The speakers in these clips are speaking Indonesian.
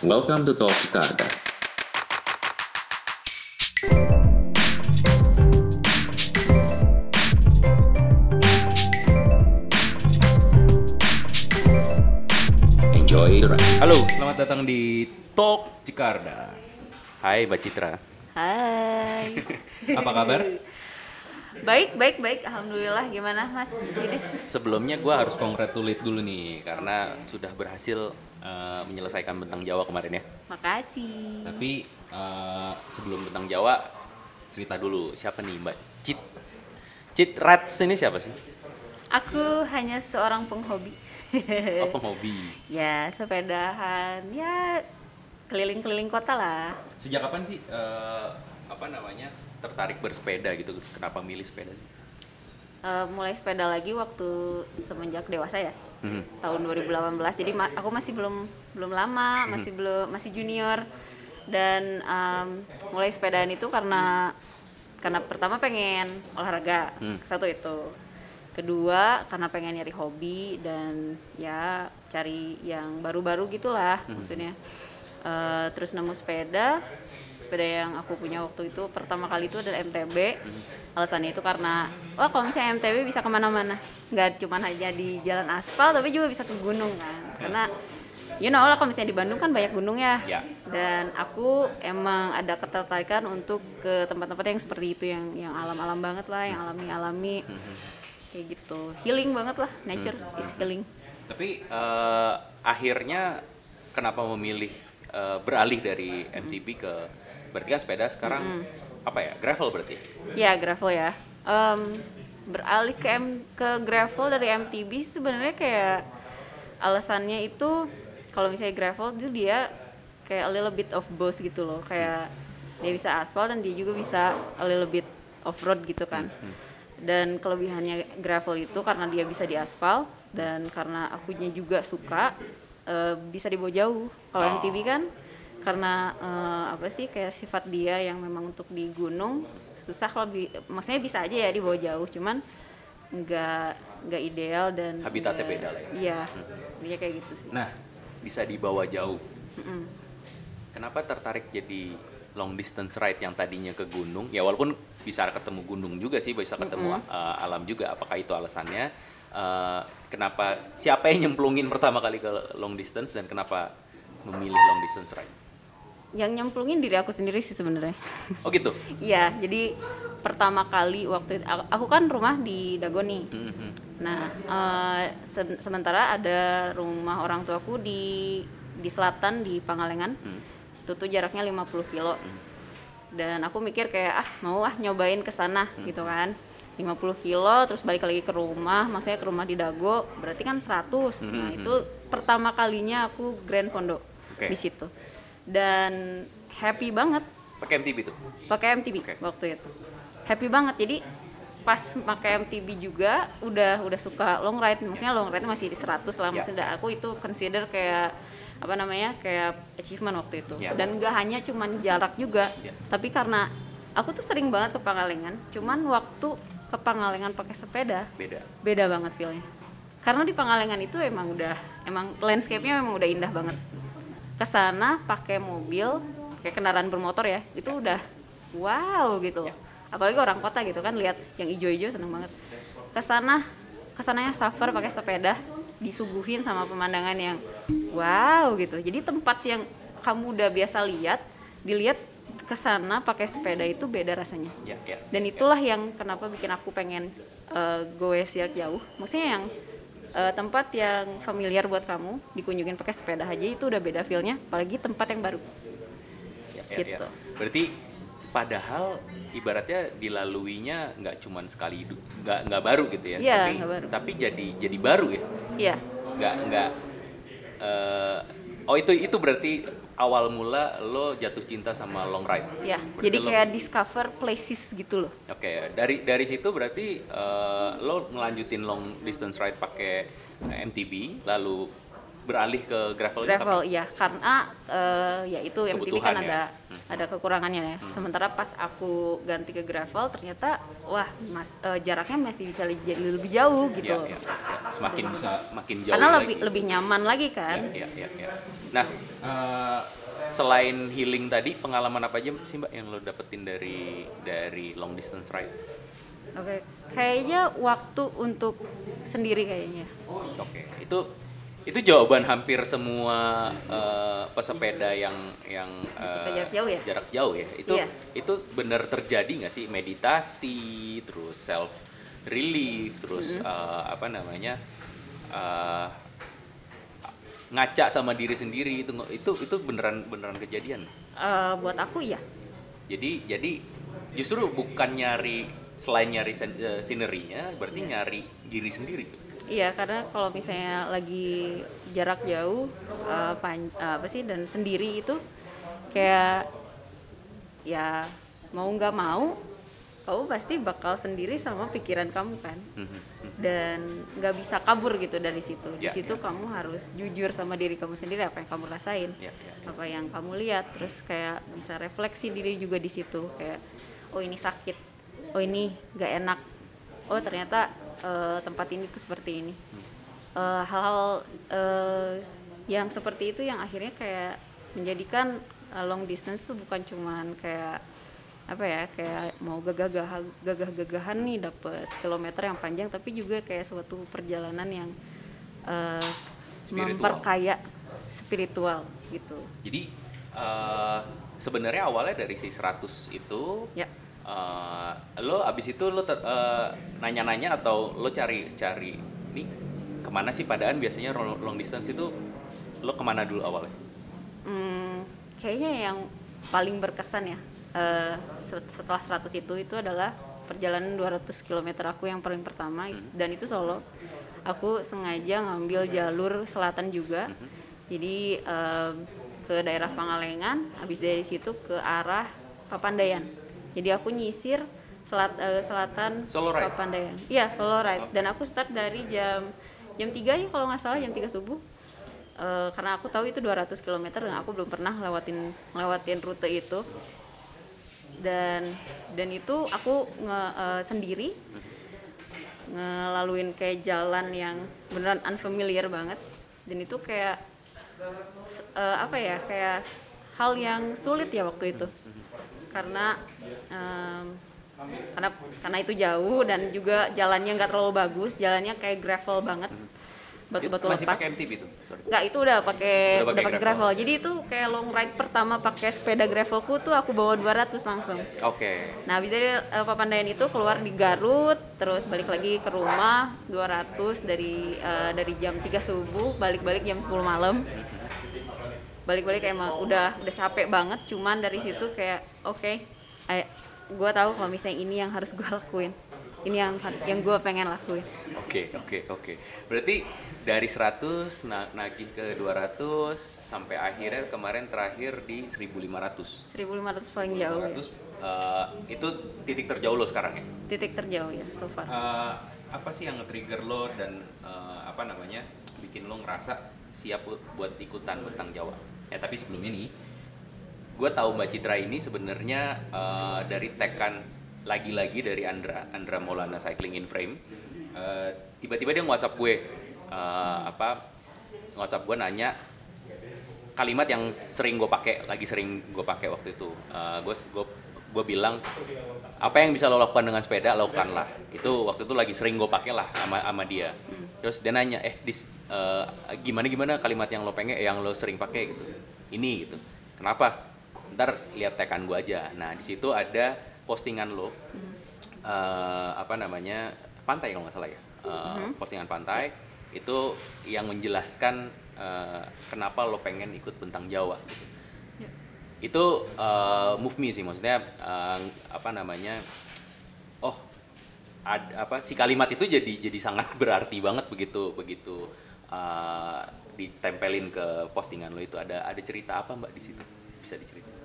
Welcome to Talk Jakarta. Enjoy the ride. Halo, selamat datang di Talk Cikarda. Hai Mbak Citra, Hai. apa kabar? Baik, baik, baik. Alhamdulillah. Gimana, Mas? Ini Sebelumnya gue harus congratulate dulu nih karena sudah berhasil eh, menyelesaikan bentang Jawa kemarin ya. makasih. Tapi eh, sebelum bentang Jawa cerita dulu siapa nih Mbak Cit Cit Rats ini siapa sih? Aku hanya seorang penghobi. Apa hobi? ya, sepedahan. Ya, keliling-keliling kota lah. Sejak kapan sih eh, apa namanya tertarik bersepeda gitu? Kenapa milih sepeda? sih? Eh, mulai sepeda lagi waktu semenjak dewasa ya. Hmm. Tahun 2018. Jadi ma- aku masih belum belum lama, masih belum masih junior. Dan em, mulai sepedaan itu karena karena pertama pengen olahraga. Satu itu. Kedua karena pengen nyari hobi dan ya cari yang baru-baru gitulah maksudnya. Eh, terus nemu sepeda sepeda yang aku punya waktu itu pertama kali itu adalah MTB alasannya itu karena wah kalau misalnya MTB bisa ke mana-mana. Nggak cuma hanya di jalan aspal tapi juga bisa ke gunung kan. Karena you know lah kalau misalnya di Bandung kan banyak gunung ya. Ya. dan aku emang ada ketertarikan untuk ke tempat-tempat yang seperti itu yang yang alam-alam banget lah yang alami-alami. Kayak gitu. Healing banget lah nature is healing. Tapi eh, akhirnya kenapa memilih eh, beralih dari MTB ke berarti kan sepeda sekarang apa ya gravel berarti? Ya gravel ya. Em, beralih ke M- ke gravel dari MTB sebenarnya kayak alasannya itu kalau misalnya gravel itu dia kayak a little bit of both gitu loh. Kayak dia bisa aspal dan dia juga bisa a little bit off road gitu kan. Dan kelebihannya gravel itu karena dia bisa di aspal dan karena akunya juga suka eh, bisa dibawa jauh. Kalau Oh. MTB kan karena eh, apa sih kayak sifat dia yang memang untuk di gunung susah kalau bi- maksudnya bisa aja ya dibawa jauh cuman nggak nggak ideal dan Habitatnya beda lah ya. iya dia kayak gitu sih Nah bisa dibawa jauh. Kenapa tertarik jadi long distance ride yang tadinya ke gunung? Ya walaupun bisa ketemu gunung juga sih, bisa ketemu eh, alam juga. Apakah itu alasannya? Eh, kenapa? Siapa yang nyemplungin pertama kali ke long distance dan kenapa memilih long distance ride? Yang nyemplungin diri aku sendiri sih sebenarnya Oh gitu. iya jadi pertama kali waktu itu aku aku kan rumah di Dago nih Mhm. Nah, eh, se- sementara ada rumah orang tuaku di di selatan di Pangalengan. Itu tuh jaraknya 50 kilo. Dan aku mikir kayak ah mau ah nyobain ke sana gitu kan. 50 kilo terus balik lagi ke rumah, maksudnya ke rumah di Dago, berarti kan 100. Nah, itu pertama kalinya aku Grand Fondo Oke. di situ. Dan happy banget Pakai MTB tuh. pakai MTB Oke. waktu itu happy banget jadi pas pakai MTB juga udah udah suka long ride maksudnya long ride masih di 100 lah Ya. maksudnya aku itu consider kayak apa namanya kayak achievement waktu itu Ya. dan gak hanya cuman jarak juga Ya. tapi karena aku tuh sering banget ke Pangalengan cuman waktu ke Pangalengan pakai sepeda Beda. beda banget feelnya karena di Pangalengan itu emang udah emang landscape-nya memang udah indah banget ke sana pakai mobil pakai kendaraan bermotor ya itu udah wow gitu. Loh apalagi orang kota gitu kan lihat yang ijo-ijo seneng banget. Ke sana ke sananya suffer pakai sepeda disuguhin sama pemandangan yang wow gitu. Jadi tempat yang kamu udah biasa lihat dilihat ke sana pakai sepeda itu beda rasanya. Ya, ya. dan itulah yang kenapa bikin aku pengen uh, goes jarak jauh. Maksudnya yang uh, tempat yang familiar buat kamu dikunjungin pakai sepeda aja itu udah beda feelnya apalagi tempat yang baru Ya, ya, Gitu. ya. Berarti padahal ibaratnya dilaluinya nggak cuman sekali hidup, nggak nggak baru gitu ya. Iya, tapi, baru. tapi jadi jadi baru ya. iya Nggak nggak. eh, oh itu itu berarti awal mula lo jatuh cinta sama long ride. ya Berarti jadi lo- kayak discover places gitu loh Oke, dari dari situ berarti eh, lo ngelanjutin long distance ride pakai eh, MTB, lalu beralih ke gravel, gravel iya karena uh, ya itu MTB kan ya. ada ada kekurangannya ya sementara pas aku ganti ke gravel ternyata wah mas eh, jaraknya masih bisa jadi lebih jauh gitu Ya, ya, ya. Semakin bisa makin jauh karena lagi. lebih lebih nyaman lagi kan Ya, ya, ya. Nah, eh, selain healing tadi, pengalaman apa aja sih mbak yang lo dapetin dari dari long distance ride? oke kayaknya waktu untuk sendiri kayaknya Oke, itu itu jawaban hampir semua eh, pesepeda yang yang Pesepeda jarak jauh ya? jarak jauh ya. Itu Iya. itu benar terjadi nggak sih meditasi, terus self relief, terus eh, apa namanya eh, ngaca sama diri sendiri itu itu itu beneran beneran kejadian. Eh, buat aku ya Jadi jadi justru bukan nyari selain nyari sen- sinerinya, berarti nyari diri sendiri. Iya, karena kalau misalnya lagi jarak jauh, eh, pan- eh, apa sih dan sendiri itu kayak ya mau nggak mau, kamu pasti bakal sendiri sama pikiran kamu kan, dan nggak bisa kabur gitu dari situ. Di Ya, situ ya. kamu harus jujur sama diri kamu sendiri apa yang kamu rasain, Ya, ya, apa yang kamu lihat, terus kayak bisa refleksi diri juga di situ kayak oh ini sakit, oh ini nggak enak, oh ternyata eh, tempat ini tuh seperti ini. Eh, hal-hal eh, yang seperti itu yang akhirnya kayak menjadikan eh, long distance tuh bukan cuman kayak apa ya kayak mau gagah-gagah gagah-gagahan nih dapet kilometer yang panjang tapi juga kayak suatu perjalanan yang eh, Spiritual. memperkaya spiritual gitu. Jadi eh, sebenarnya awalnya dari si 100 itu ya eh, lo abis itu lo ter- eh, nanya-nanya atau lo cari cari nih ke mana sih? Padaan biasanya long, long distance itu lo ke mana dulu awalnya? Hmm, kayaknya yang paling berkesan ya set- setelah 100 itu itu adalah perjalanan 200 km aku yang paling pertama. Dan itu solo. Aku sengaja ngambil jalur selatan juga. Jadi em, ke daerah Pangalengan habis dari situ ke arah Papandayan jadi aku nyisir selat, eh, selatan Solo ride? Papandayan iya solo ride. Dan aku start dari jam jam 3 ya kalau nggak salah jam 3 subuh. Eh, karena aku tahu itu 200 km dan aku belum pernah lewatin lewatin rute itu. Dan dan itu aku nge, eh, sendiri ngelaluin kayak jalan yang beneran unfamiliar banget. Dan itu kayak eh, apa ya kayak hal yang sulit ya waktu itu karena em, karena karena itu jauh dan juga jalannya nggak terlalu bagus jalannya kayak gravel banget batu-batu Masih lepas pakai MTB? Sorry. Nggak, itu udah pakai Udah pakai gravel. gravel. Jadi itu kayak long ride pertama pakai sepeda gravelku tuh aku bawa 200 langsung. Oke. Nah, habis dari eh, Papandayan itu keluar di Garut, terus balik lagi ke rumah 200 dari eh, dari jam 3 subuh, balik-balik jam 10 malam. Balik-balik kayak emang udah udah capek banget, cuman dari situ kayak oke, okay, gue tahu kalau misalnya ini yang harus gue lakuin. Ini yang yang gue pengen lakuin. Oke, oke, oke. Berarti dari 100 na- nagih ke 200 sampai akhirnya kemarin terakhir di 1500. 1500 paling jauh ya. 1500 eh, itu titik terjauh lo sekarang ya? Titik terjauh ya so far. Eh, apa sih yang nge-trigger lo dan eh, apa namanya bikin lo ngerasa siap bu- buat ikutan bentang Jawa? Ya tapi sebelumnya nih, gue tahu Mbak Citra ini sebenarnya eh, dari tekan lagi-lagi dari Andra Andra Maulana Cycling in Frame. Eh, tiba-tiba dia WhatsApp gue eh, apa WhatsApp gue nanya kalimat yang sering gue pakai lagi sering gue pakai waktu itu gue gue gue bilang apa yang bisa lo lakukan dengan sepeda lakukanlah. Itu waktu itu lagi sering gue pakai lah sama sama dia. Terus dia nanya eh dis eh, gimana gimana kalimat yang lo pengen eh, yang lo sering pakai? Gitu. Ini gitu. Kenapa? Ntar lihat tekan gue aja. Nah di situ ada postingan lo eh, apa namanya pantai kalau nggak salah ya. Eh, postingan pantai itu yang menjelaskan eh, kenapa lo pengen ikut bentang Jawa gitu. Itu eh, move me sih maksudnya eh, apa namanya oh ad- apa si kalimat itu jadi jadi sangat berarti banget begitu begitu eh, ditempelin ke postingan lo itu ada ada cerita apa mbak di situ bisa diceritain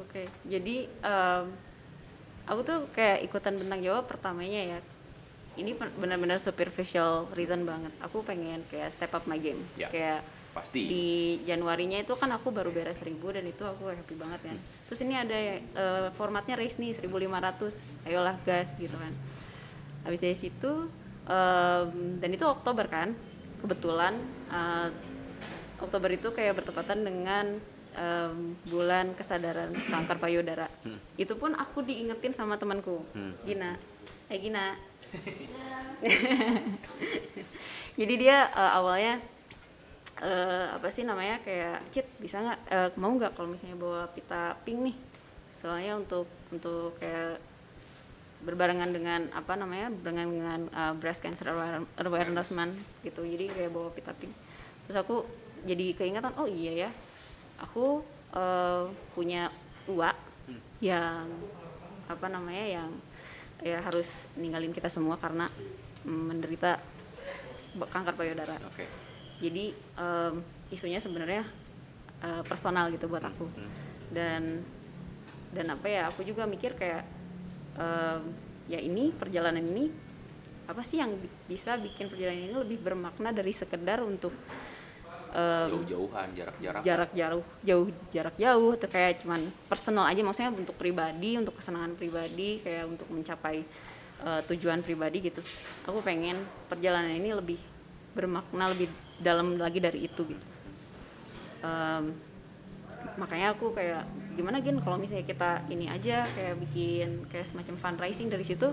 Oke, jadi em, aku tuh kayak ikutan bentang Jawa pertamanya ya. Ini benar-benar superficial reason banget. Aku pengen kayak step up my game. Ya. Kayak Pasti. di Januarinya itu kan aku baru beres 1000 dan itu aku happy banget kan. Terus ini ada eh, formatnya race nih 1500 ayolah gas gitu kan. Habis dari situ em, dan itu Oktober kan kebetulan eh, Oktober itu kayak bertepatan dengan em, bulan kesadaran kanker payudara. Itu pun aku diingetin sama temanku Gina. Eh Gina. Jadi dia eh, awalnya eh, apa sih namanya kayak cit bisa nggak? Eh, mau nggak kalau misalnya bawa pita pink nih? Soalnya untuk untuk kayak berbarengan dengan apa namanya berbarengan dengan eh, breast cancer aware- awareness month gitu. Jadi kayak bawa pita pink. Terus aku jadi keingatan oh iya ya. Aku eh, punya uak yang apa namanya yang ya harus ninggalin kita semua karena menderita kanker payudara. Oke. Jadi em, isunya sebenarnya eh, personal gitu buat aku. Dan dan apa ya aku juga mikir kayak em, ya ini perjalanan ini apa sih yang bi- bisa bikin perjalanan ini lebih bermakna dari sekedar untuk em, Jauh-jauhan, jarak-jarak. jarak jauh jauh jarak jauh atau kayak cuman personal aja maksudnya untuk pribadi untuk kesenangan pribadi kayak untuk mencapai eh, tujuan pribadi gitu. Aku pengen perjalanan ini lebih bermakna lebih dalam lagi dari itu gitu. Em, makanya aku kayak gimana gin kalau misalnya kita ini aja kayak bikin kayak semacam fundraising dari situ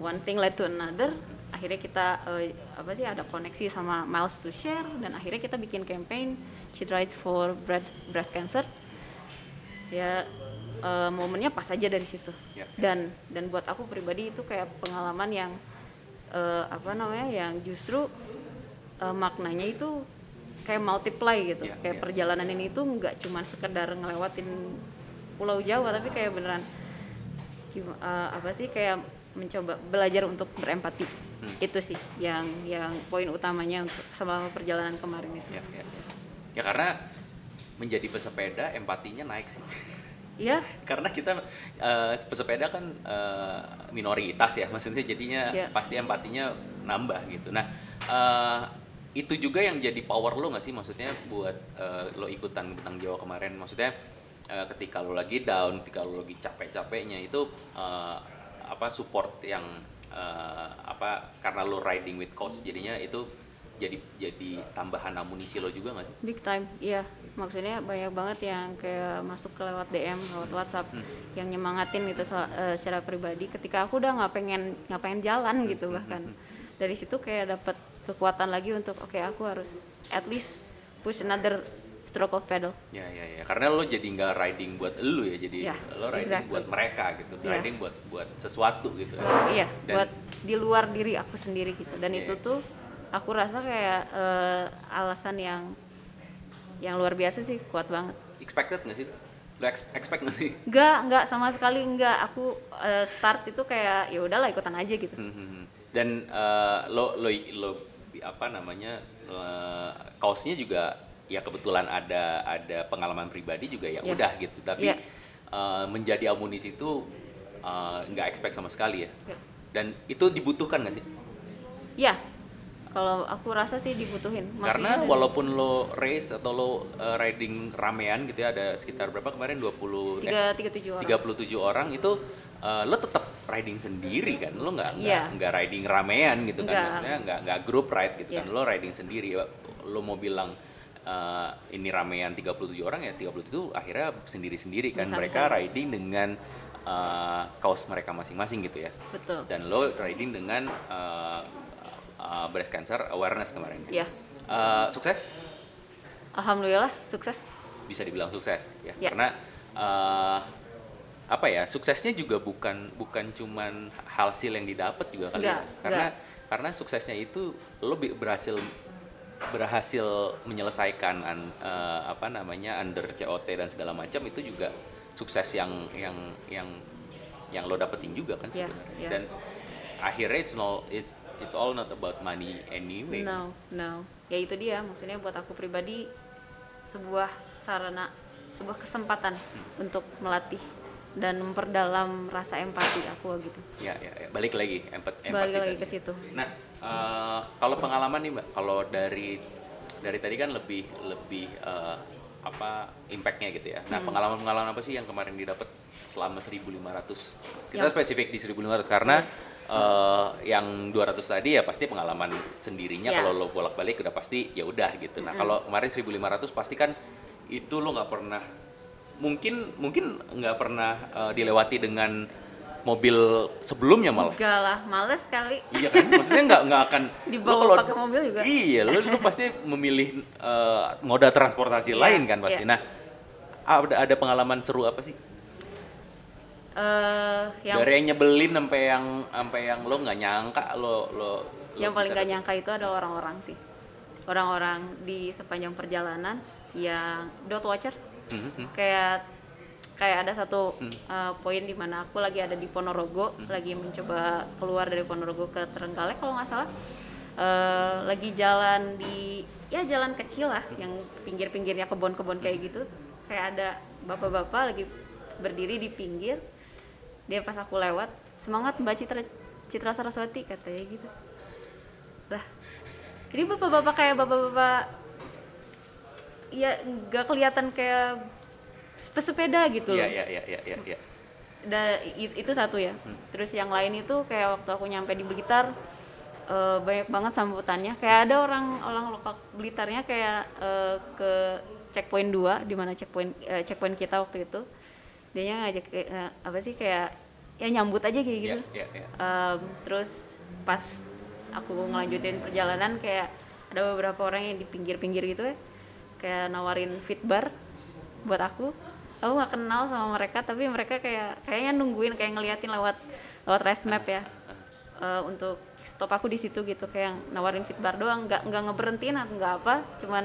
one thing led to another akhirnya kita eh, apa sih ada koneksi sama Miles to Share dan akhirnya kita bikin campaign She Rights for Breast, Breast Cancer. Ya eh, momennya pas aja dari situ. Ya. dan dan buat aku pribadi itu kayak pengalaman yang eh, apa namanya yang justru eh, maknanya itu kayak multiply gitu Ya, kayak ya. perjalanan ini tuh nggak cuma sekedar ngelewatin Pulau Jawa tapi kayak beneran eh, apa sih kayak mencoba belajar untuk berempati Hmm. itu sih yang yang poin utamanya untuk selama perjalanan kemarin itu Ya, ya, ya. Ya karena menjadi pesepeda empatinya naik sih. ya karena kita eh, pesepeda kan eh, minoritas ya, maksudnya jadinya Ya. pasti empatinya nambah gitu. Nah, eh, itu juga yang jadi power lo nggak sih? Maksudnya buat eh, lo ikutan bintang Jawa kemarin. Maksudnya eh, ketika lo lagi down ketika lo lagi capek-capeknya itu eh, apa support yang eh, apa karena lo riding with cost jadinya itu jadi jadi tambahan amunisi lo juga nggak sih? big time iya. Maksudnya banyak banget yang kayak masuk ke lewat DM lewat WhatsApp yang nyemangatin gitu so- eh, secara pribadi. Ketika aku udah nggak pengen nggak pengen jalan gitu bahkan. dari situ kayak dapat kekuatan lagi untuk oke aku harus at least push another stroke of pedal Ya ya ya, karena lo jadi nggak riding buat lo ya, jadi Ya, lo riding exactly. buat mereka gitu, Ya. riding buat buat sesuatu gitu. So, iya Dan- buat di luar diri aku sendiri gitu dan Iya. itu tuh aku rasa kayak eh, alasan yang yang luar biasa sih kuat banget Expected nggak sih? Lo ex- expect nggak sih? Enggak, enggak sama sekali enggak. Aku eh, start itu kayak ya udahlah ikutan aja gitu. Hmm, hmm, hmm. Dan eh, lo lo lo apa namanya eh, kaosnya juga ya kebetulan ada ada pengalaman pribadi juga ya Ya. udah gitu. Tapi Ya. eh, menjadi amunisi itu eh, nggak expect sama sekali ya. Ya. Dan itu dibutuhkan nggak sih? Ya, kalau aku rasa sih dibutuhin. Karena Maksudnya- walaupun lo race atau lo uh, riding ramean gitu ya ada sekitar berapa kemarin 20 eh, tiga tiga tujuh orang. 37 orang itu uh, lo tetap riding sendiri kan lo nggak nggak Iya. nggak riding ramean gitu kan Nggak. maksudnya nggak nggak group ride gitu kan Iya. lo riding sendiri lo mau bilang uh, ini ramean 37 orang ya 37 akhirnya sendiri-sendiri kan Bersama-sama. mereka riding dengan uh, kaos mereka masing-masing gitu ya Betul. dan lo riding dengan uh, uh, breast cancer awareness kemarin Ya, Uh, sukses alhamdulillah sukses. bisa dibilang sukses ya, Ya. karena uh, apa ya suksesnya juga bukan bukan cuman hasil yang didapat juga kali Enggak, ya karena enggak. karena suksesnya itu lo berhasil berhasil menyelesaikan an- uh, apa namanya under COT dan segala macam itu juga sukses yang yang yang yang lo dapetin juga kan Ya, sebenarnya ya. dan akhirnya it's no it's it's all not about money anyway No, no. Ya itu dia, maksudnya buat aku pribadi sebuah sarana, sebuah kesempatan untuk melatih dan memperdalam rasa empati aku gitu. Ya, ya, ya. balik lagi empat empati Balik lagi ke situ. Nah, eh, kalau pengalaman nih mbak, kalau dari dari tadi kan lebih lebih eh, apa impactnya gitu ya. Hmm. Nah pengalaman-pengalaman apa sih yang kemarin didapat selama 1.500? Kita Yang- spesifik di 1.500 karena eh, yang 200 tadi ya pasti pengalaman sendirinya. Ya. Kalau lo bolak-balik udah pasti ya udah gitu. Nah kalau kemarin 1.500 pasti kan itu lo nggak pernah mungkin mungkin nggak pernah eh, dilewati dengan mobil sebelumnya malah. enggak lah males kali Iya kan, maksudnya nggak nggak akan Dibawa lo kalau- pakai mobil juga. Iya, lu lu pasti memilih eh, moda transportasi Iya, lain kan pasti. iya. Nah, ada ada pengalaman seru apa sih? Eh, yang Dari yang nyebelin sampai yang sampai yang lo nggak nyangka lo lo lo yang paling bisa gak nyangka itu adalah orang-orang sih orang-orang di sepanjang perjalanan yang dot watchers Mhm, kayak kayak ada satu uh, poin di mana aku lagi ada di Ponorogo lagi mencoba keluar dari Ponorogo ke Trenggalek kalau nggak salah. Uh, lagi jalan di ya jalan kecil lah yang pinggir-pinggirnya kebun-kebun kayak gitu. Kayak ada bapak-bapak lagi berdiri di pinggir. Dia pas aku lewat semangat Mbak Citra Citra Saraswati katanya gitu. Lah ini bapak-bapak kayak bapak-bapak ya nggak kelihatan kayak sepeda gitu loh. Iya, iya, iya, iya, iya, iya. Da- itu satu ya. Terus yang lain itu kayak waktu aku nyampe di Blitar eh, banyak banget sambutannya. Kayak ada orang orang lokal Blitarnya kayak eh, ke checkpoint 2 di mana checkpoint eh, checkpoint kita waktu itu. Dia ngajak eh, apa sih kayak ya nyambut aja kayak gitu. Iya, iya, iya. Em, terus pas aku ngelanjutin perjalanan kayak ada beberapa orang yang di pinggir-pinggir gitu ya kayak nawarin fit bar buat aku. Aku nggak kenal sama mereka tapi mereka kayak kayaknya nungguin kayak ngeliatin lewat lewat race map ya. Eh, untuk stop aku di situ gitu kayak nawarin fit bar doang. Nggak nggak ngeberhentiin atau nggak apa cuman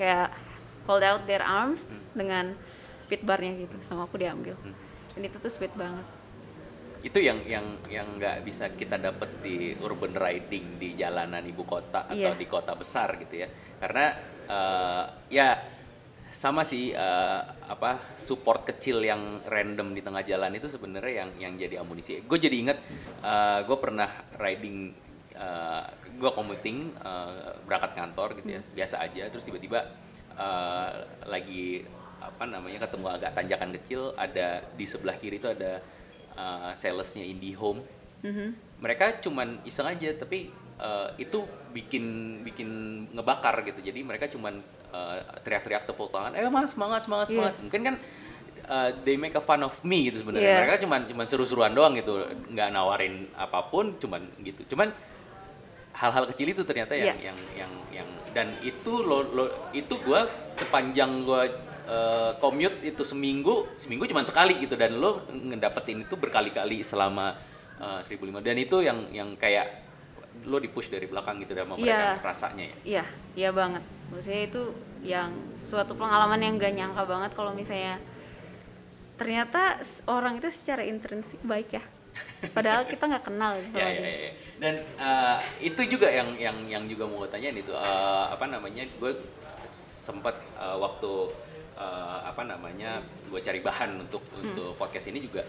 kayak hold out their arms dengan fit barnya gitu sama aku diambil. Dan itu tuh sweet banget Itu yang yang yang nggak bisa kita dapat di urban riding di jalanan ibu kota atau Iya. di kota besar gitu ya. Karena eh, ya sama sih eh, apa support kecil yang random di tengah jalan itu sebenarnya yang yang jadi amunisi. Gue jadi inget gue pernah riding gue commuting eh, berangkat kantor gitu ya biasa aja terus tiba-tiba eh, lagi apa namanya ketemu agak tanjakan kecil ada di sebelah kiri itu ada eh, salesnya IndiHome. Mereka cuman iseng aja tapi eh, itu bikin bikin ngebakar gitu. Jadi mereka cuman eh, teriak-teriak tepuk tangan eh mas semangat semangat Iya. semangat. Mungkin kan eh, they make a fun of me gitu sebenarnya. Iya. mereka cuman cuman seru-seruan doang gitu. Nggak nawarin apa pun cuman gitu. Cuman hal-hal kecil itu ternyata yang Iya. yang yang yang dan itu lo, lo itu gua sepanjang gua eh, commute itu seminggu seminggu cuma sekali gitu dan lo ngedapetin itu berkali-kali selama eh, 1500 dan itu yang yang kayak lo di push dari belakang gitu sama mereka Iya. rasanya ya Iya, iya banget. Maksudnya itu yang suatu pengalaman yang gak nyangka banget kalau misalnya ternyata orang itu secara intrinsik baik ya. Padahal kita nggak kenal gitu ya, ya, ya, ya. dan eh, itu juga yang yang yang juga mau tanyain itu eh, apa namanya gue sempat eh, waktu eh, apa namanya gue cari bahan untuk untuk podcast ini juga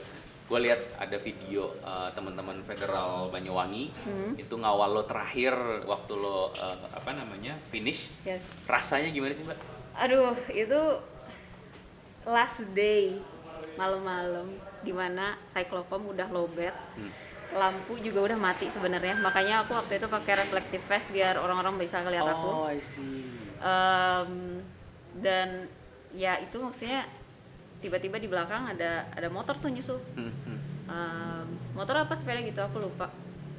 gue lihat ada video eh, teman-teman federal Banyuwangi itu ngawal lo terakhir waktu lo eh, apa namanya finish Yes. rasanya gimana sih mbak? Aduh, itu last day malam-malam di mana cyclopom udah lowbat. Lampu juga udah mati sebenarnya. Makanya aku waktu itu pakai reflective vest biar orang-orang bisa ngeliat aku. Oh I see. Em, dan ya itu maksudnya tiba-tiba di belakang ada ada motor tuh nyusul. Hmm, hmm. Em, motor apa sepeda gitu aku lupa.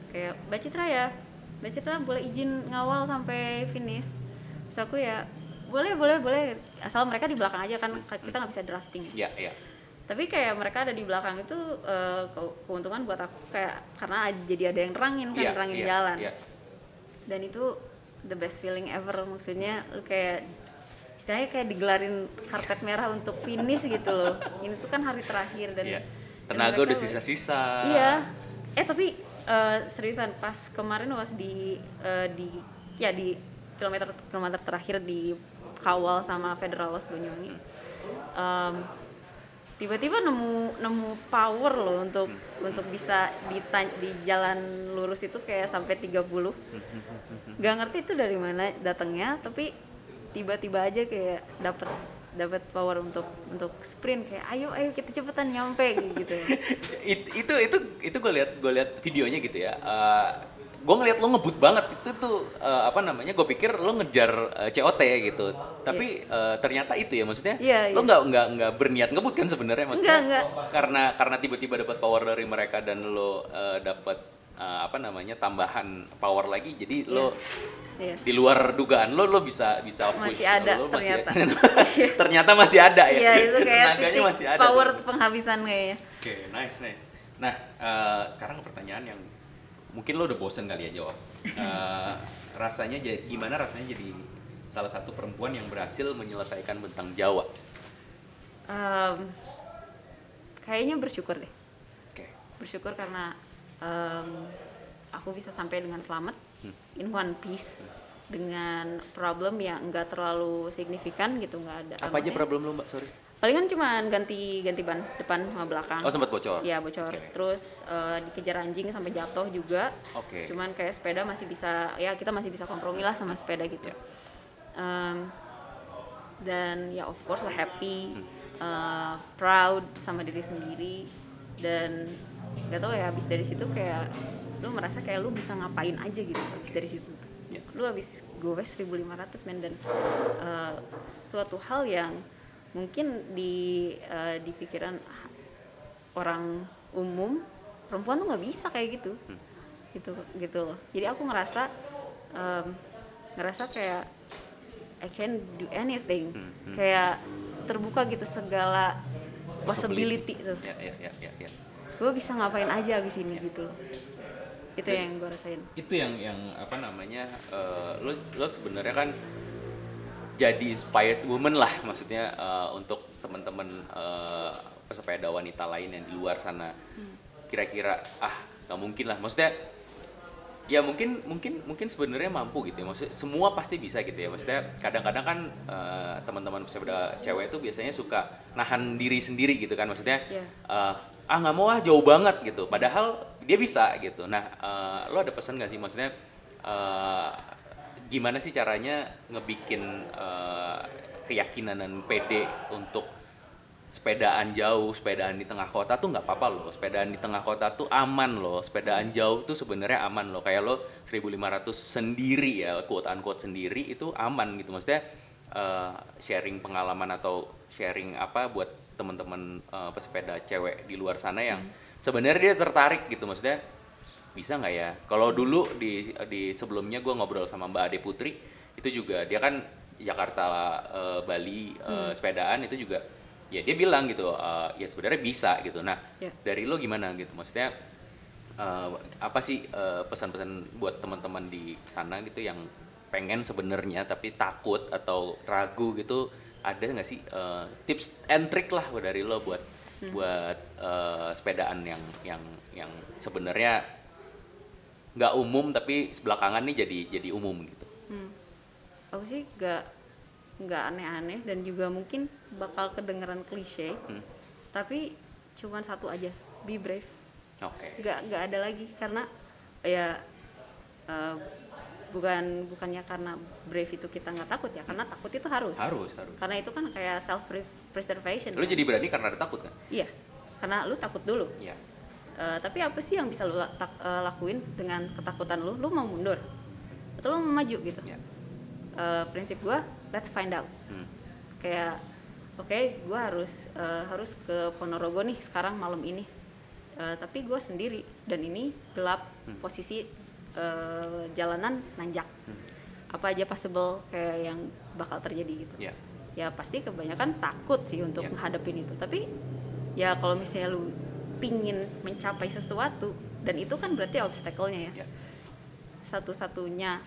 Kayak Mbak Citra ya. Mbak Citra boleh izin ngawal sampai finish. Terus aku ya boleh boleh boleh. Asal mereka di belakang aja kan kita nggak bisa drafting. Ya ya. tapi kayak mereka ada di belakang itu ke- keuntungan buat aku. Kayak karena jadi ada yang nerangin kan Iya, nerangin iya, jalan. iya. dan itu the best feeling ever maksudnya lu kayak istilahnya kayak digelarin karpet merah untuk finish gitu loh. Ini tuh kan hari terakhir dan, dan Tenaga mereka udah sisa-sisa. iya. Eh tapi eh, seriusan pas kemarin was di eh, di ya di kilometer kilometer terakhir di kawal sama Federalos Banyuwangi Em, tiba-tiba nemu nemu power loh untuk untuk bisa di di jalan lurus itu kayak sampai 30 gak ngerti itu dari mana datangnya tapi tiba-tiba aja kayak dapat dapat power untuk untuk sprint. Kayak ayo ayo kita cepetan nyampe gitu. It- itu itu itu gue lihat gue lihat videonya gitu ya. Uh, gue ngeliat lo ngebut banget. Itu tuh uh, apa namanya gue pikir lo ngejar uh, COT gitu. Tapi uh, ternyata itu ya maksudnya Iya, lo iya. nggak nggak nggak berniat ngebut kan sebenarnya maksudnya? Enggak, karena karena tiba-tiba dapat power dari mereka dan lo uh, dapat uh, apa namanya tambahan power lagi jadi lo Iya. di luar dugaan lo lo bisa bisa push Masih ada lo masih ternyata. ternyata masih ada ya Iya itu kayak tenaganya masih ada power tuh. penghabisan kayaknya. Oke, nice, nice. Nah, eh, sekarang pertanyaan yang mungkin lo udah bosen kali ya jawab. Eh, rasanya jadi gimana rasanya jadi salah satu perempuan yang berhasil menyelesaikan bentang Jawa? Em, kayaknya bersyukur deh. Oke. Bersyukur karena em, aku bisa sampai dengan selamat Hmm. in one piece dengan problem yang enggak terlalu signifikan gitu nggak ada. Apa aja problem lo mbak? Sorry. Palingan cuman ganti ganti ban depan sama belakang. Oh sempat bocor. Iya bocor. Oke. Terus eh, dikejar anjing sampai jatuh juga. Oke. Cuman kayak sepeda masih bisa ya kita masih bisa kompromi lah sama sepeda gitu. Ya. Em, dan ya of course lah happy, Hmm. eh, proud sama diri sendiri dan gak tau ya habis dari situ kayak lu merasa kayak lu bisa ngapain aja gitu habis dari situ. Ya. Lu habis gue 1500 men dan eh, suatu hal yang mungkin di eh, di pikiran orang umum perempuan tuh nggak bisa kayak gitu Hmm. gitu gitu loh jadi aku ngerasa em, ngerasa kayak I can do anything Hmm, hmm. kayak terbuka gitu segala possibility tuh Ya, ya, ya, ya, ya. Gue bisa ngapain aja abis ini gitu. Loh itu Dan- yang gue rasain. Itu yang yang apa namanya? eh, lo lo sebenarnya kan jadi inspired woman lah maksudnya eh, untuk teman-teman eh, pesepeda wanita lain yang di luar sana. Kira-kira ah nggak mungkin lah. Maksudnya ya mungkin mungkin mungkin sebenarnya mampu gitu ya. Maksudnya semua pasti bisa gitu ya. Maksudnya kadang-kadang kan eh, teman-teman pesepeda cewek itu biasanya suka nahan diri sendiri gitu kan. Maksudnya Iya. eh, ah nggak mau ah jauh banget gitu padahal dia bisa gitu nah eh, lo ada pesan nggak sih maksudnya eh, gimana sih caranya ngebikin eh, keyakinan dan pede untuk sepedaan jauh, sepedaan di tengah kota tuh nggak apa-apa loh. Sepedaan di tengah kota tuh aman loh. Sepedaan jauh tuh sebenarnya aman loh. Kayak lo 1500 sendiri ya, quote unquote sendiri itu aman gitu. Maksudnya eh, sharing pengalaman atau sharing apa buat teman-teman eh, pesepeda cewek di luar sana yang sebenarnya dia tertarik gitu. Maksudnya bisa nggak ya? Kalau dulu di di sebelumnya gue ngobrol sama Mbak Ade Putri itu juga dia kan Jakarta eh, Bali eh, sepedaan itu juga ya dia bilang gitu eh, ya sebenarnya bisa gitu. Nah Ya. dari lo gimana gitu? Maksudnya eh, apa sih eh, pesan-pesan buat teman-teman di sana gitu yang pengen sebenarnya tapi takut atau ragu gitu ada nggak sih eh, tips and trick lah dari lo buat buat eh, sepedaan yang yang yang sebenarnya nggak umum tapi belakangan nih jadi jadi umum gitu. Hmm. Aku sih gak nggak aneh-aneh dan juga mungkin bakal kedengeran klise, Hmm. tapi cuman satu aja, be brave. Oke. Gak nggak ada lagi karena ya eh, bukan bukannya karena brave itu kita nggak takut ya, karena takut itu harus. Harus harus. Karena itu kan kayak self preservation. Lo kan? jadi berani karena ada takut kan? Iya, karena lu takut dulu. Iya. Eh, tapi apa sih yang bisa lu tak- eh, lakuin dengan ketakutan lu? Lu mau mundur atau lu mau maju gitu? Iya. Eh, prinsip gua, let's find out. Hmm. Kayak, oke, gua harus eh, harus ke Ponorogo nih sekarang malam ini. Eh, tapi gua sendiri dan ini gelap posisi eh, jalanan nanjak. Apa aja possible kayak yang bakal terjadi gitu Iya. ya pasti kebanyakan takut sih untuk Ya. menghadapin itu tapi ya kalau misalnya lu pingin mencapai sesuatu dan itu kan berarti obstacle-nya ya Ya. satu-satunya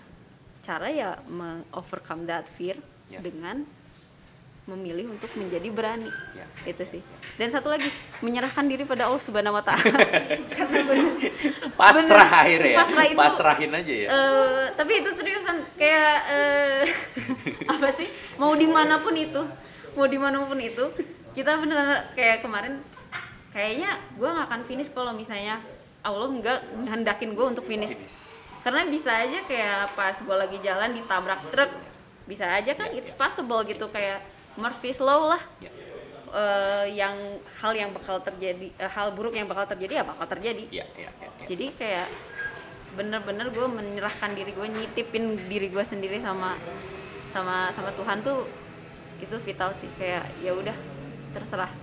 cara ya me- overcome that fear Ya. dengan memilih untuk menjadi berani Ya. itu sih dan satu lagi menyerahkan diri pada Allah Subhanahu Wa Taala karena bener Pasrah Bener. akhirnya ya. Pasrah itu- Pasrahin aja ya. Eh, tapi itu seriusan kayak eh, apa sih mau di mana pun itu mau di mana pun itu kita beneran kayak kemarin kayaknya gue nggak akan finish kalau misalnya Allah nggak hendakin gue untuk finish Finish. karena bisa aja kayak pas gue lagi jalan ditabrak truk bisa aja kan Ya, it's ya. possible gitu kayak Murphy's law lah Ya. Eh, yang hal yang bakal terjadi eh, hal buruk yang bakal terjadi ya bakal terjadi Ya, ya, ya, ya. jadi kayak bener-bener gue menyerahkan diri gue nyitipin diri gue sendiri sama sama sama Tuhan tuh itu vital sih kayak ya udah terserah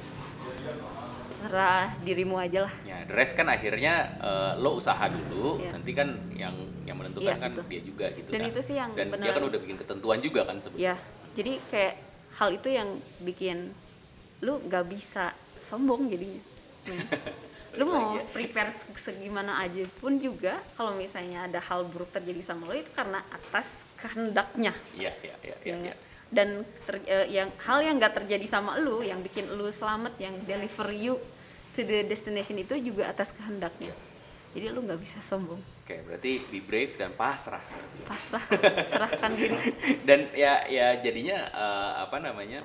terserah dirimu aja lah Ya, the rest kan akhirnya eh, lo usaha dulu, Iya. nanti kan yang yang menentukan Iya, kan betul. dia juga gitu Dan kan. itu sih yang Dan dia benar- kan udah bikin ketentuan juga kan sebetulnya. ya jadi kayak hal itu yang bikin lu nggak bisa sombong jadinya Hmm. lu mau prepare se- segimana aja pun juga kalau misalnya ada hal buruk terjadi sama lo itu karena atas kehendaknya Iya, iya, iya, iya. ya. iya. dan ter- eh, yang hal yang nggak terjadi sama lu yang bikin lu selamat yang deliver you to the destination itu juga atas kehendaknya jadi lu nggak bisa sombong Oke, berarti be brave dan pasrah. pasrah serahkan diri dan ya ya jadinya eh, apa namanya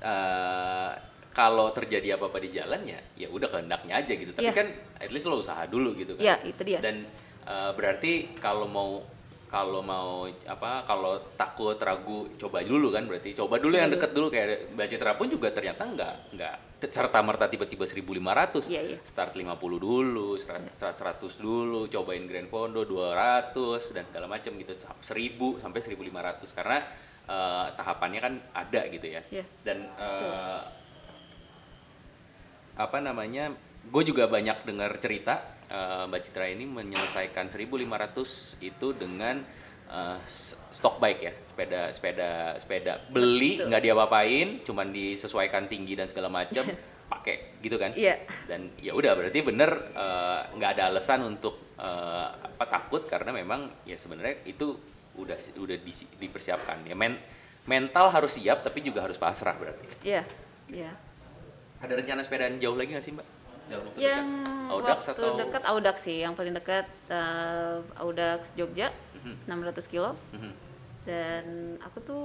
eh, kalau terjadi apa-apa di jalan ya ya udah kehendaknya aja gitu. Tapi Iya. kan at least lo usaha dulu gitu kan. Ya itu dia. Dan eh, berarti kalau mau kalau mau apa kalau takut ragu coba dulu kan berarti. Coba dulu yang Coba deket dulu kayak Mbak Citra pun juga ternyata nggak nggak serta merta tiba-tiba 1500 Iya, iya. start 50 dulu 100 100 dulu cobain Grand Fondo 200 dan segala macam gitu 1000 sampai 1500 karena eh, tahapannya kan ada gitu ya. Iya. dan eh, apa namanya gue juga banyak dengar cerita eh, Mbak Citra ini menyelesaikan 1500 itu dengan eh, s- stock bike ya sepeda sepeda sepeda. Beli nggak diapa-apain cuman disesuaikan tinggi dan segala macam pakai gitu kan. Iya. dan ya udah berarti bener nggak ada alasan untuk eh, apa takut karena memang ya sebenarnya itu udah udah disi- dipersiapkan ya men mental harus siap tapi juga harus pasrah berarti Iya, iya. ada rencana sepedaan jauh lagi nggak sih mbak dalam waktu Yang dekat Audax waktu atau dekat Audax sih, yang paling dekat eh, Audax Jogja, Mhm. 600 kilo. Mhm. Dan aku tuh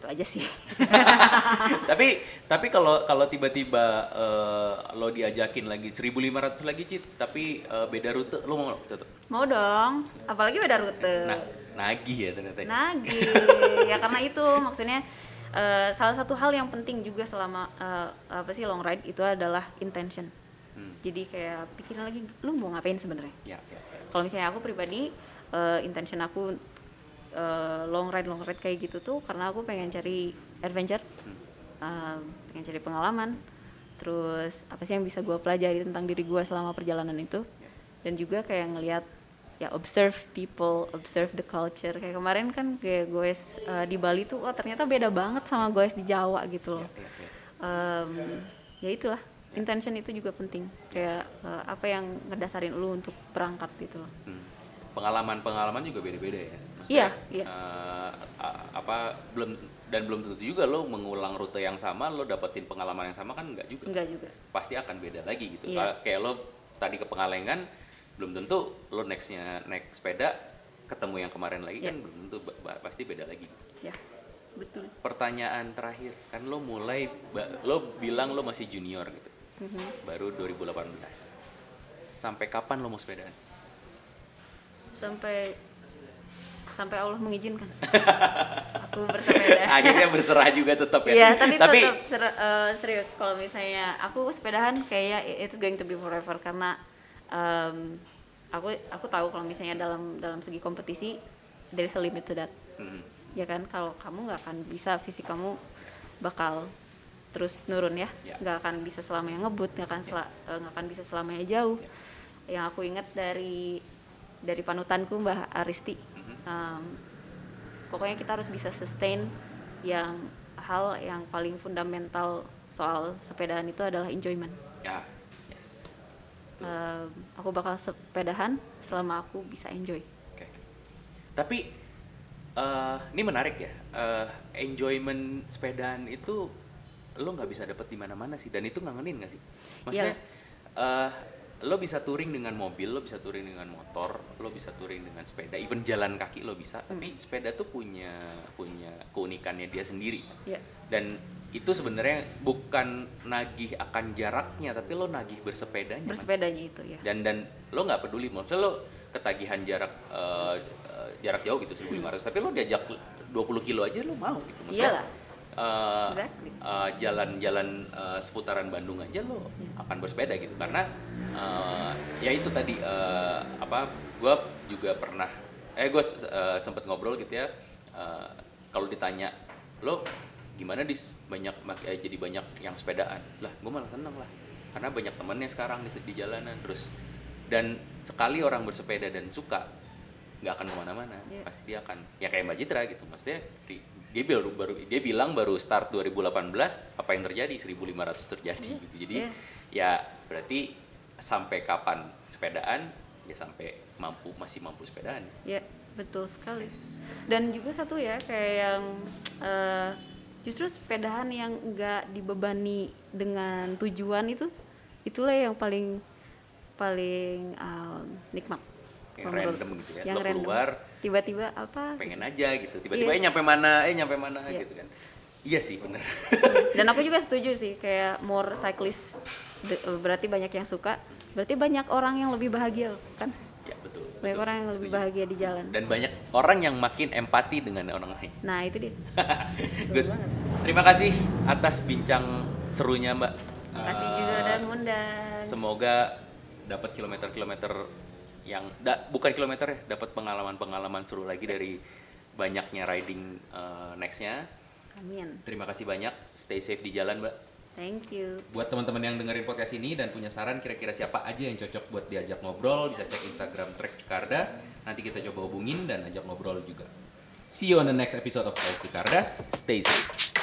itu aja sih. tapi tapi kalau kalau tiba-tiba eh, lo diajakin lagi 1500 lagi cit tapi eh, beda rute lo mau tetep Mau dong, apalagi beda rute. nah nagih ya ternyata ya. Nagih. ya karena itu maksudnya eh, salah satu hal yang penting juga selama eh, apa sih long ride itu adalah intention. Hmm. Jadi kayak pikirin lagi lu mau ngapain sebenarnya. ya, ya, ya. kalau misalnya aku pribadi eh, intention aku eh, long ride long ride kayak gitu tuh karena aku pengen cari adventure eh, pengen cari pengalaman. Terus apa sih yang bisa gue pelajari tentang diri gue selama perjalanan itu? Dan juga kayak ngelihat ya observe people observe the culture. Kayak kemarin kan kayak gue di Bali tuh oh ternyata beda banget sama gue di Jawa gitu loh. Ya, ya. Itulah. Intention itu juga penting. Kayak eh, apa yang ngedasarin lu untuk berangkat gitu loh. Hmm. pengalaman-pengalaman juga beda-beda ya Iya, iya. eh, a- apa belum dan belum tentu juga lo mengulang rute yang sama lo dapetin pengalaman yang sama kan enggak juga enggak juga pasti akan beda lagi gitu. Iya. Kayak- lo tadi ke Pengalengan, belum tentu lo nextnya naik sepeda ketemu yang kemarin lagi kan Iya. belum tentu pasti beda lagi. ya betul Pertanyaan terakhir kan lo mulai lo bilang lo masih junior gitu, Mhm. baru 2018. Sampai kapan lo mau sepedaan? sampai sampai Allah mengizinkan aku bersepeda Akhirnya berserah juga tetap ya. Iya, tapi, Tapi tetap ser- eh, serius kalau misalnya aku sepedahan kayaknya it's going to be forever karena em, aku aku tahu kalau misalnya dalam dalam segi kompetisi is a limit to that. Hmm, Ya kan kalau kamu nggak akan bisa fisik kamu bakal terus nurun ya. Ya. nggak akan bisa selamanya ngebut, nggak akan sela- eh, nggak akan bisa selamanya jauh. Yang aku ingat dari dari panutanku Mbah Aristi. Em, pokoknya kita harus bisa sustain yang hal yang paling fundamental soal sepedaan itu adalah enjoyment. ya, yes. Em, aku bakal sepedahan selama aku bisa enjoy. Oke. Tapi eh, ini menarik ya. Eh, enjoyment sepedaan itu lo nggak bisa dapet di mana-mana sih. Dan itu ngangenin nggak sih? Maksudnya eh, lo bisa touring dengan mobil, lo bisa touring dengan motor, lo bisa touring dengan sepeda, even jalan kaki lo bisa. Tapi sepeda tuh punya punya keunikannya dia sendiri. Ya, Dan itu sebenarnya bukan nagih akan jaraknya, tapi lo nagih bersepedanya. Bersepedanya itu ya. dan dan lo nggak peduli maksudnya lo ketagihan jarak eh, jarak jauh gitu 1500 tapi lo diajak 20 kilo aja lo mau gitu Iyalah. Eh, Exactly. eh, jalan-jalan eh, seputaran Bandung aja lo akan bersepeda gitu karena eh, ya itu tadi eh, apa gue juga pernah eh gue sempet ngobrol gitu ya eh, kalau ditanya lo gimana dis banyak eh, jadi banyak yang sepedaan lah gue malah seneng lah karena banyak temennya sekarang di, di jalanan terus dan sekali orang bersepeda dan suka nggak akan ke mana-mana Iya. pasti dia akan ya kayak Mbak Citra gitu maksudnya di- dia baru baru dia bilang baru start 2018 apa yang terjadi 1500 terjadi Iya. gitu jadi Iya. ya berarti sampai kapan sepedaan ya sampai mampu masih mampu sepedaan Ya, betul sekali. Dan juga satu ya kayak yang eh, justru sepedahan yang enggak dibebani dengan tujuan itu itulah yang paling paling um, nikmat. Yang random gitu ya. Yang Lo random. keluar, tiba-tiba apa? pengen aja gitu tiba-tiba Iya. eh nyampe mana eh nyampe mana Iya. gitu kan iya sih bener Dan aku juga setuju sih kayak more cyclist de- berarti banyak yang suka, berarti banyak orang yang lebih bahagia kan? ya betul, Banyak betul. orang yang lebih Setuju. bahagia di jalan. dan banyak orang yang makin empati dengan orang lain Nah, itu dia. Good. banget. Terima kasih atas bincang serunya Mbak. Makasih juga Eh, udah ngundang. Semoga dapat kilometer-kilometer yang da- bukan kilometer ya, dapat pengalaman-pengalaman seru lagi dari banyaknya riding eh, nextnya. Amin. Terima kasih banyak. Stay safe di jalan, Mbak. Thank you. Buat teman-teman yang dengerin podcast ini dan punya saran kira-kira siapa aja yang cocok buat diajak ngobrol, bisa cek Instagram Trek Jakarta. Nanti kita coba hubungin dan ajak ngobrol juga. See you on the next episode of Trek Jakarta. Stay safe.